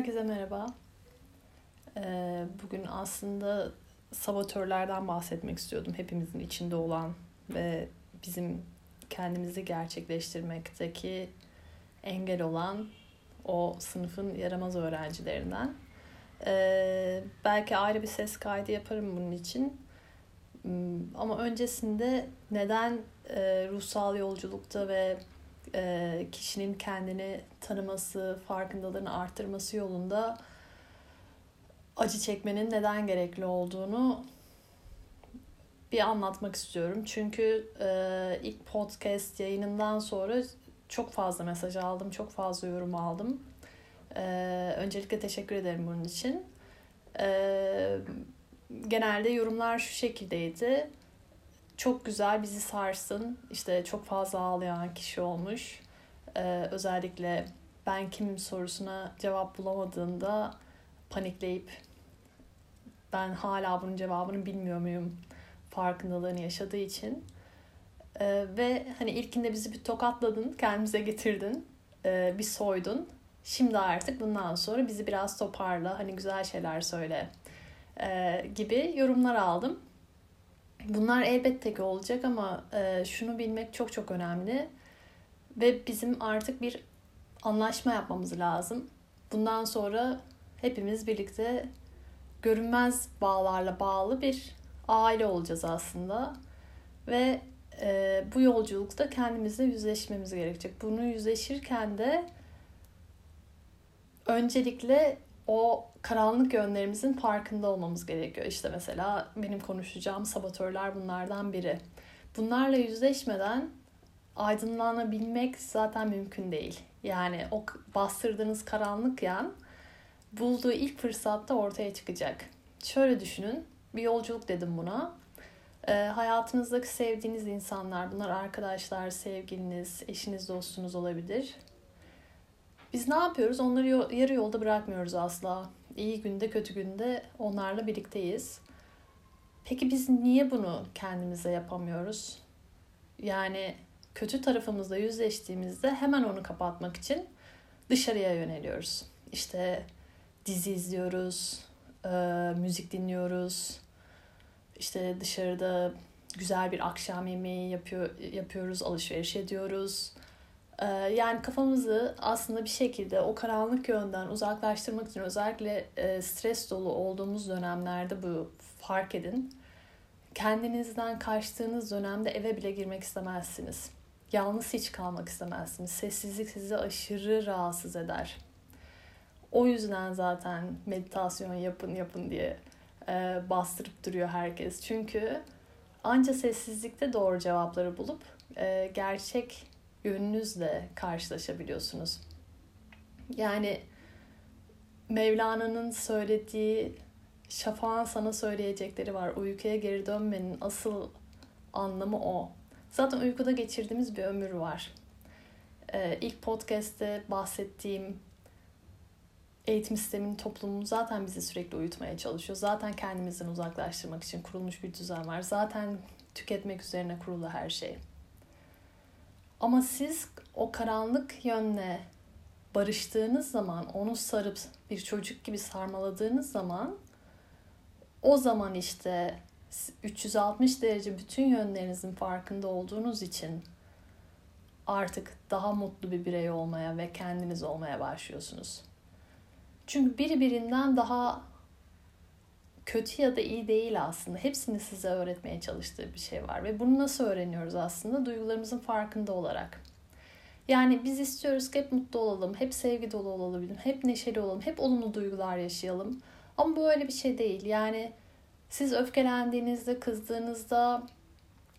Herkese merhaba. Ee, bugün aslında sabotörlerden bahsetmek istiyordum. Hepimizin içinde olan ve bizim kendimizi gerçekleştirmekteki engel olan o sınıfın yaramaz öğrencilerinden. Ee, belki ayrı bir ses kaydı yaparım bunun için. Hmm, ama öncesinde neden e, ruhsal yolculukta ve e, kişinin kendini tanıması, farkındalığını arttırması yolunda acı çekmenin neden gerekli olduğunu bir anlatmak istiyorum. Çünkü e, ilk podcast yayınından sonra çok fazla mesaj aldım, çok fazla yorum aldım. E, öncelikle teşekkür ederim bunun için. E, genelde yorumlar şu şekildeydi çok güzel bizi sarsın. İşte çok fazla ağlayan kişi olmuş. Ee, özellikle ben kimim sorusuna cevap bulamadığında panikleyip ben hala bunun cevabını bilmiyor muyum farkındalığını yaşadığı için. Ee, ve hani ilkinde bizi bir tokatladın, kendimize getirdin, ee, bir soydun. Şimdi artık bundan sonra bizi biraz toparla, hani güzel şeyler söyle ee, gibi yorumlar aldım. Bunlar elbette ki olacak ama e, şunu bilmek çok çok önemli. Ve bizim artık bir anlaşma yapmamız lazım. Bundan sonra hepimiz birlikte görünmez bağlarla bağlı bir aile olacağız aslında. Ve e, bu yolculukta kendimizle yüzleşmemiz gerekecek. Bunu yüzleşirken de öncelikle o karanlık yönlerimizin farkında olmamız gerekiyor. İşte mesela benim konuşacağım sabotörler bunlardan biri. Bunlarla yüzleşmeden aydınlanabilmek zaten mümkün değil. Yani o bastırdığınız karanlık yan bulduğu ilk fırsatta ortaya çıkacak. Şöyle düşünün, bir yolculuk dedim buna. E, hayatınızdaki sevdiğiniz insanlar, bunlar arkadaşlar, sevgiliniz, eşiniz, dostunuz olabilir. Biz ne yapıyoruz? Onları yarı yolda bırakmıyoruz asla. İyi günde, kötü günde onlarla birlikteyiz. Peki biz niye bunu kendimize yapamıyoruz? Yani kötü tarafımızla yüzleştiğimizde hemen onu kapatmak için dışarıya yöneliyoruz. İşte dizi izliyoruz, müzik dinliyoruz. İşte dışarıda güzel bir akşam yemeği yapıyor yapıyoruz, alışveriş ediyoruz. Ee, yani kafamızı aslında bir şekilde o karanlık yönden uzaklaştırmak için özellikle e, stres dolu olduğumuz dönemlerde bu fark edin. Kendinizden kaçtığınız dönemde eve bile girmek istemezsiniz. Yalnız hiç kalmak istemezsiniz. Sessizlik sizi aşırı rahatsız eder. O yüzden zaten meditasyon yapın yapın diye e, bastırıp duruyor herkes. Çünkü anca sessizlikte doğru cevapları bulup e, gerçek yönünüzle karşılaşabiliyorsunuz. Yani Mevlana'nın söylediği şafağın sana söyleyecekleri var. Uykuya geri dönmenin asıl anlamı o. Zaten uykuda geçirdiğimiz bir ömür var. Ee, ilk podcast'te bahsettiğim eğitim sisteminin toplumu zaten bizi sürekli uyutmaya çalışıyor. Zaten kendimizden uzaklaştırmak için kurulmuş bir düzen var. Zaten tüketmek üzerine kurulu her şey. Ama siz o karanlık yönle barıştığınız zaman, onu sarıp bir çocuk gibi sarmaladığınız zaman o zaman işte 360 derece bütün yönlerinizin farkında olduğunuz için artık daha mutlu bir birey olmaya ve kendiniz olmaya başlıyorsunuz. Çünkü biri birinden daha kötü ya da iyi değil aslında. Hepsini size öğretmeye çalıştığı bir şey var. Ve bunu nasıl öğreniyoruz aslında? Duygularımızın farkında olarak. Yani biz istiyoruz ki hep mutlu olalım, hep sevgi dolu olalım, hep neşeli olalım, hep olumlu duygular yaşayalım. Ama bu öyle bir şey değil. Yani siz öfkelendiğinizde, kızdığınızda,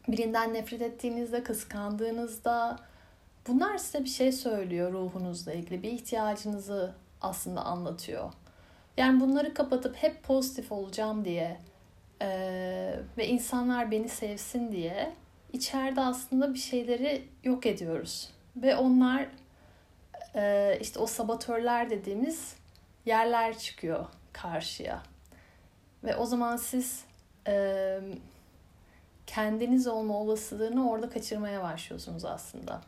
birinden nefret ettiğinizde, kıskandığınızda bunlar size bir şey söylüyor ruhunuzla ilgili. Bir ihtiyacınızı aslında anlatıyor. Yani bunları kapatıp hep pozitif olacağım diye e, ve insanlar beni sevsin diye içeride aslında bir şeyleri yok ediyoruz. Ve onlar e, işte o sabatörler dediğimiz yerler çıkıyor karşıya. Ve o zaman siz e, kendiniz olma olasılığını orada kaçırmaya başlıyorsunuz aslında.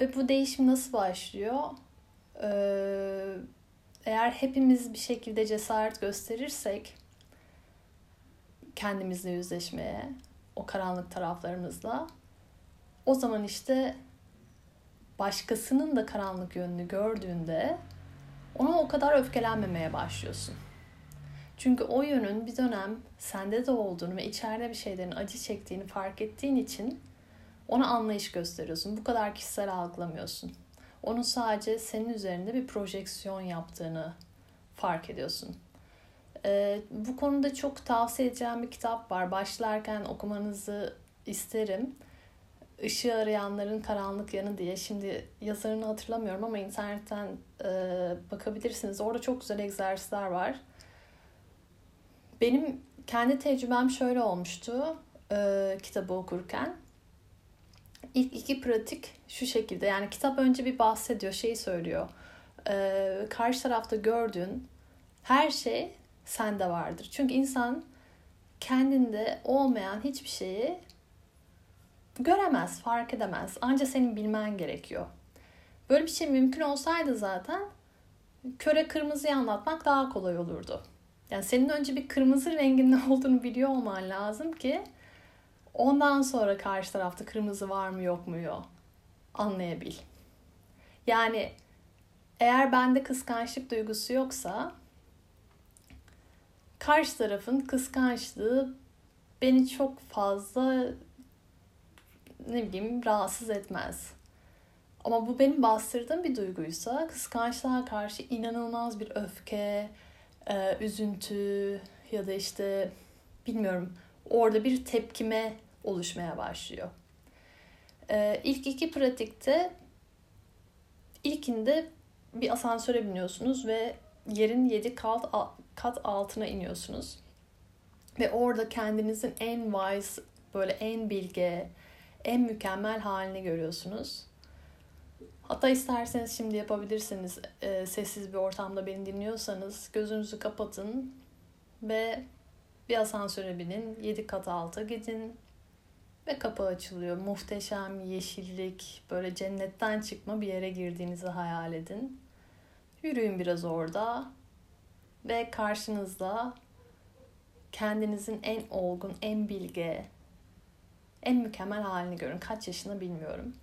Ve bu değişim nasıl başlıyor? Ee, eğer hepimiz bir şekilde cesaret gösterirsek kendimizle yüzleşmeye, o karanlık taraflarımızla o zaman işte başkasının da karanlık yönünü gördüğünde ona o kadar öfkelenmemeye başlıyorsun. Çünkü o yönün bir dönem sende de olduğunu ve içeride bir şeylerin acı çektiğini fark ettiğin için ona anlayış gösteriyorsun. Bu kadar kişisel algılamıyorsun. Onun sadece senin üzerinde bir projeksiyon yaptığını fark ediyorsun. Ee, bu konuda çok tavsiye edeceğim bir kitap var. Başlarken okumanızı isterim. Işığı Arayanların Karanlık Yanı diye. Şimdi yazarını hatırlamıyorum ama internetten e, bakabilirsiniz. Orada çok güzel egzersizler var. Benim kendi tecrübem şöyle olmuştu e, kitabı okurken. İlk iki pratik şu şekilde yani kitap önce bir bahsediyor şeyi söylüyor. E, karşı tarafta gördüğün her şey sende vardır. Çünkü insan kendinde olmayan hiçbir şeyi göremez, fark edemez. Ancak senin bilmen gerekiyor. Böyle bir şey mümkün olsaydı zaten köre kırmızıyı anlatmak daha kolay olurdu. Yani senin önce bir kırmızı rengin ne olduğunu biliyor olman lazım ki ondan sonra karşı tarafta kırmızı var mı yok mu yok anlayabil. Yani eğer bende kıskançlık duygusu yoksa karşı tarafın kıskançlığı beni çok fazla ne bileyim rahatsız etmez. Ama bu benim bastırdığım bir duyguysa kıskançlığa karşı inanılmaz bir öfke, e, üzüntü ya da işte bilmiyorum orada bir tepkime oluşmaya başlıyor. E, ilk iki pratikte ilkinde bir asansöre biniyorsunuz ve yerin yedi kat, kat altına iniyorsunuz. Ve orada kendinizin en wise, böyle en bilge, en mükemmel halini görüyorsunuz. Hatta isterseniz şimdi yapabilirsiniz. E, sessiz bir ortamda beni dinliyorsanız gözünüzü kapatın ve bir asansöre binin. Yedi kat alta gidin ve kapı açılıyor. Muhteşem yeşillik, böyle cennetten çıkma bir yere girdiğinizi hayal edin. Yürüyün biraz orada ve karşınızda kendinizin en olgun, en bilge, en mükemmel halini görün. Kaç yaşında bilmiyorum.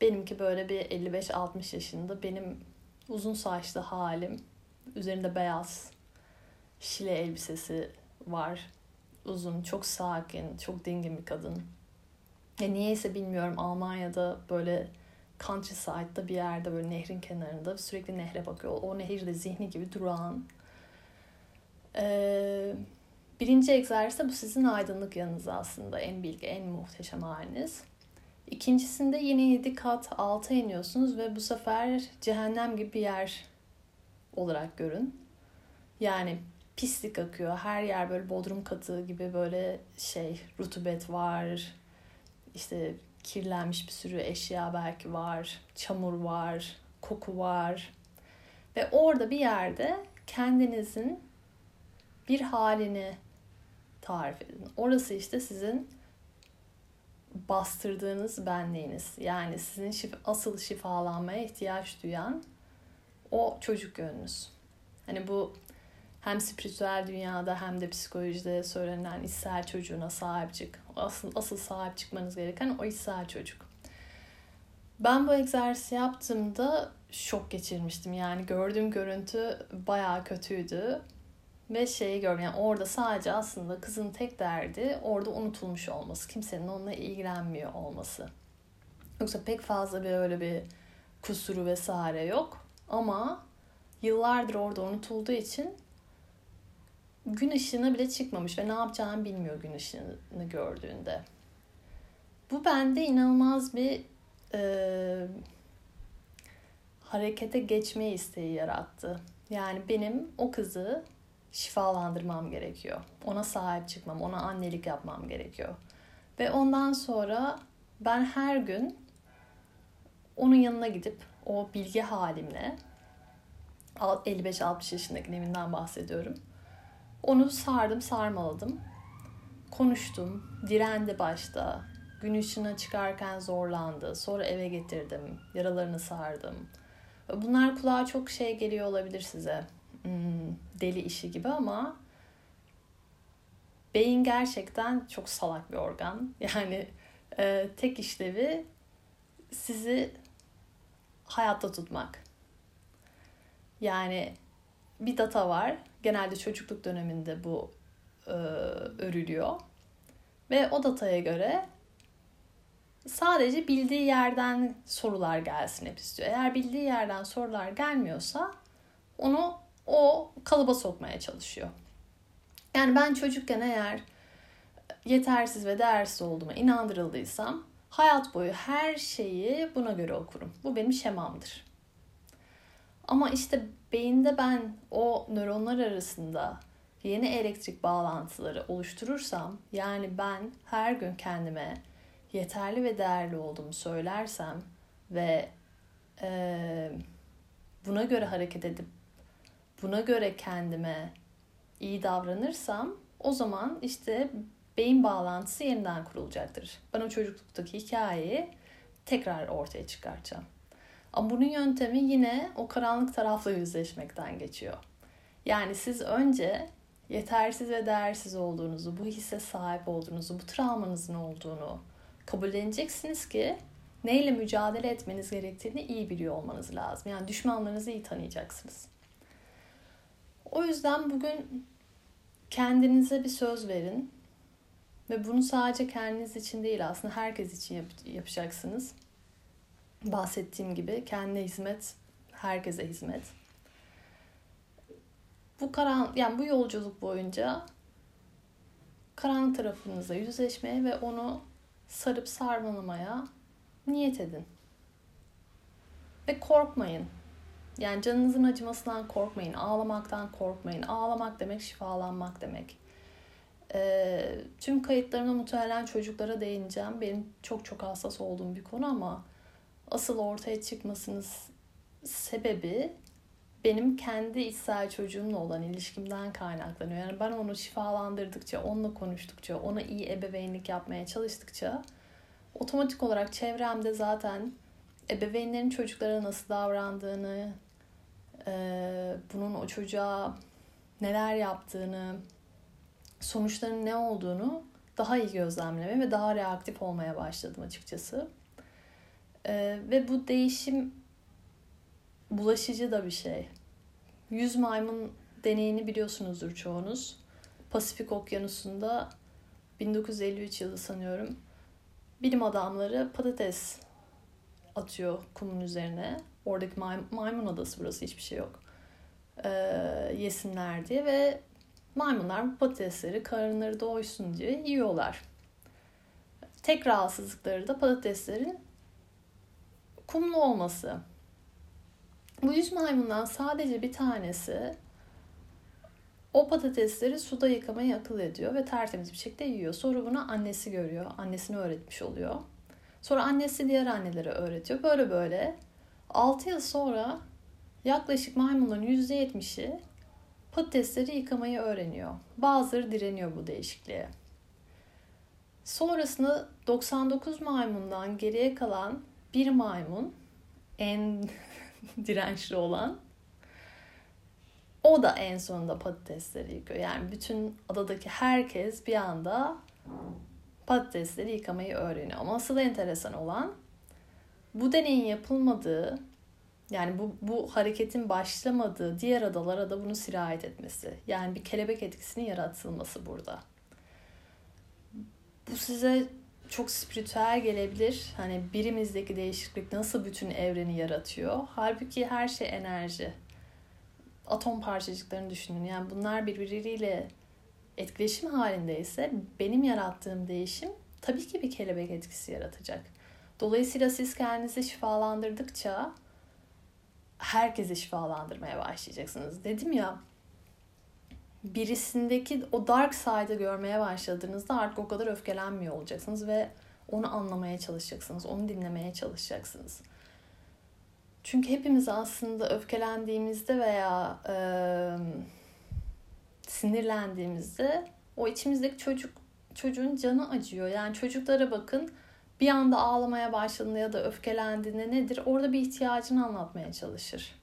Benimki böyle bir 55-60 yaşında. Benim uzun saçlı halim. Üzerinde beyaz şile elbisesi var. Uzun, çok sakin, çok dingin bir kadın. Ya niyeyse bilmiyorum Almanya'da böyle countryside'da bir yerde böyle nehrin kenarında sürekli nehre bakıyor. O nehir de zihni gibi durağan. Ee, birinci egzersiz bu sizin aydınlık yanınız aslında. En bilgi, en muhteşem haliniz. İkincisinde yine 7 kat alta iniyorsunuz ve bu sefer cehennem gibi bir yer olarak görün. Yani pislik akıyor. Her yer böyle bodrum katı gibi böyle şey rutubet var. İşte kirlenmiş bir sürü eşya belki var. Çamur var, koku var. Ve orada bir yerde kendinizin bir halini tarif edin. Orası işte sizin bastırdığınız benliğiniz. Yani sizin şif asıl şifalanmaya ihtiyaç duyan o çocuk yönünüz. Hani bu hem spiritüel dünyada hem de psikolojide söylenen içsel çocuğuna sahip çık. Asıl, asıl sahip çıkmanız gereken o içsel çocuk. Ben bu egzersizi yaptığımda şok geçirmiştim. Yani gördüğüm görüntü bayağı kötüydü. Ve şeyi gördüm yani orada sadece aslında kızın tek derdi orada unutulmuş olması. Kimsenin onunla ilgilenmiyor olması. Yoksa pek fazla bir öyle bir kusuru vesaire yok. Ama yıllardır orada unutulduğu için gün ışığına bile çıkmamış ve ne yapacağını bilmiyor gün ışığını gördüğünde. Bu bende inanılmaz bir e, harekete geçme isteği yarattı. Yani benim o kızı şifalandırmam gerekiyor. Ona sahip çıkmam, ona annelik yapmam gerekiyor. Ve ondan sonra ben her gün onun yanına gidip o bilgi halimle 55-60 yaşındaki evinden bahsediyorum. Onu sardım, sarmaladım. Konuştum, direndi başta. Gün ışığına çıkarken zorlandı. Sonra eve getirdim, yaralarını sardım Bunlar kulağa çok şey geliyor olabilir size. Hmm, deli işi gibi ama beyin gerçekten çok salak bir organ. Yani e, tek işlevi sizi hayatta tutmak. Yani bir data var. Genelde çocukluk döneminde bu e, örülüyor. Ve o dataya göre sadece bildiği yerden sorular gelsin hep istiyor. Eğer bildiği yerden sorular gelmiyorsa onu o kalıba sokmaya çalışıyor. Yani ben çocukken eğer yetersiz ve değersiz olduğuma inandırıldıysam hayat boyu her şeyi buna göre okurum. Bu benim şemamdır. Ama işte beyinde ben o nöronlar arasında yeni elektrik bağlantıları oluşturursam yani ben her gün kendime yeterli ve değerli olduğumu söylersem ve e, buna göre hareket edip buna göre kendime iyi davranırsam o zaman işte beyin bağlantısı yeniden kurulacaktır. Ben o çocukluktaki hikayeyi tekrar ortaya çıkartacağım. Ama bunun yöntemi yine o karanlık tarafla yüzleşmekten geçiyor. Yani siz önce yetersiz ve değersiz olduğunuzu, bu hisse sahip olduğunuzu, bu travmanızın olduğunu kabulleneceksiniz ki neyle mücadele etmeniz gerektiğini iyi biliyor olmanız lazım. Yani düşmanlarınızı iyi tanıyacaksınız. O yüzden bugün kendinize bir söz verin ve bunu sadece kendiniz için değil aslında herkes için yap- yapacaksınız. Bahsettiğim gibi kendine hizmet, herkese hizmet. Bu karan yani bu yolculuk boyunca karanlık tarafınızla yüzleşmeye ve onu sarıp sarmalamaya niyet edin. Ve korkmayın. Yani canınızın acımasından korkmayın, ağlamaktan korkmayın. Ağlamak demek şifalanmak demek. Ee, tüm kayıtlarımda muhtemelen çocuklara değineceğim. Benim çok çok hassas olduğum bir konu ama asıl ortaya çıkmasınız sebebi benim kendi içsel çocuğumla olan ilişkimden kaynaklanıyor. Yani ben onu şifalandırdıkça, onunla konuştukça, ona iyi ebeveynlik yapmaya çalıştıkça otomatik olarak çevremde zaten ebeveynlerin çocuklara nasıl davrandığını, bunun o çocuğa neler yaptığını, sonuçların ne olduğunu daha iyi gözlemleme ve daha reaktif olmaya başladım açıkçası. Ve bu değişim bulaşıcı da bir şey. Yüz maymun deneyini biliyorsunuzdur çoğunuz. Pasifik Okyanusu'nda 1953 yılı sanıyorum. Bilim adamları patates atıyor kumun üzerine. Oradaki maymun adası burası hiçbir şey yok. Ee, yesinler diye ve maymunlar bu patatesleri karınları doysun diye yiyorlar. Tek rahatsızlıkları da patateslerin kumlu olması. Bu yüz maymundan sadece bir tanesi o patatesleri suda yıkamayı akıl ediyor ve tertemiz bir şekilde yiyor. Sonra bunu annesi görüyor. Annesini öğretmiş oluyor. Sonra annesi diğer annelere öğretiyor. Böyle böyle 6 yıl sonra yaklaşık maymunların %70'i patatesleri yıkamayı öğreniyor. Bazıları direniyor bu değişikliğe. Sonrasında 99 maymundan geriye kalan bir maymun en dirençli olan o da en sonunda patatesleri yıkıyor. Yani bütün adadaki herkes bir anda patatesleri yıkamayı öğreniyor. Ama asıl enteresan olan bu deneyin yapılmadığı yani bu, bu hareketin başlamadığı diğer adalara da bunu sirayet etmesi. Yani bir kelebek etkisinin yaratılması burada. Bu size çok spiritüel gelebilir. Hani birimizdeki değişiklik nasıl bütün evreni yaratıyor. Halbuki her şey enerji. Atom parçacıklarını düşünün. Yani bunlar birbirleriyle etkileşim halindeyse benim yarattığım değişim tabii ki bir kelebek etkisi yaratacak. Dolayısıyla siz kendinizi şifalandırdıkça herkesi şifalandırmaya başlayacaksınız. Dedim ya birisindeki o dark side'ı görmeye başladığınızda artık o kadar öfkelenmiyor olacaksınız ve onu anlamaya çalışacaksınız. Onu dinlemeye çalışacaksınız. Çünkü hepimiz aslında öfkelendiğimizde veya e, sinirlendiğimizde o içimizdeki çocuk çocuğun canı acıyor. Yani çocuklara bakın bir anda ağlamaya başladığında ya da öfkelendiğinde nedir? Orada bir ihtiyacını anlatmaya çalışır.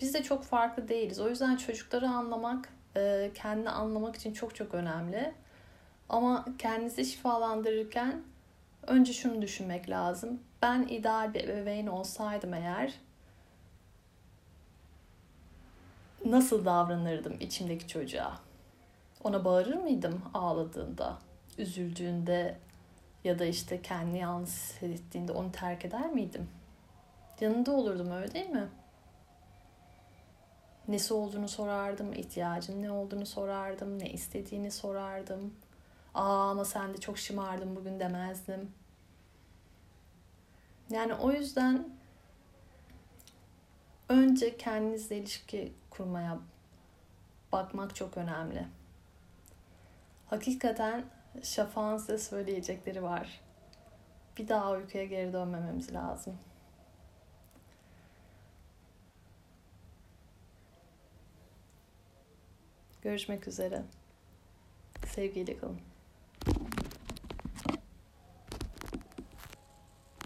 Biz de çok farklı değiliz. O yüzden çocukları anlamak, e, kendini anlamak için çok çok önemli. Ama kendinizi şifalandırırken önce şunu düşünmek lazım. Ben ideal bir ebeveyn olsaydım eğer nasıl davranırdım içimdeki çocuğa? Ona bağırır mıydım ağladığında, üzüldüğünde ya da işte kendini yalnız hissettiğinde onu terk eder miydim? Yanında olurdum öyle değil mi? Nesi olduğunu sorardım, ihtiyacın ne olduğunu sorardım, ne istediğini sorardım. Aa ama sen de çok şımardın bugün demezdim. Yani o yüzden önce kendinizle ilişki kurmaya bakmak çok önemli. Hakikaten şafağın size söyleyecekleri var. Bir daha uykuya geri dönmememiz lazım. Görüşmek üzere. Sevgiyle kalın.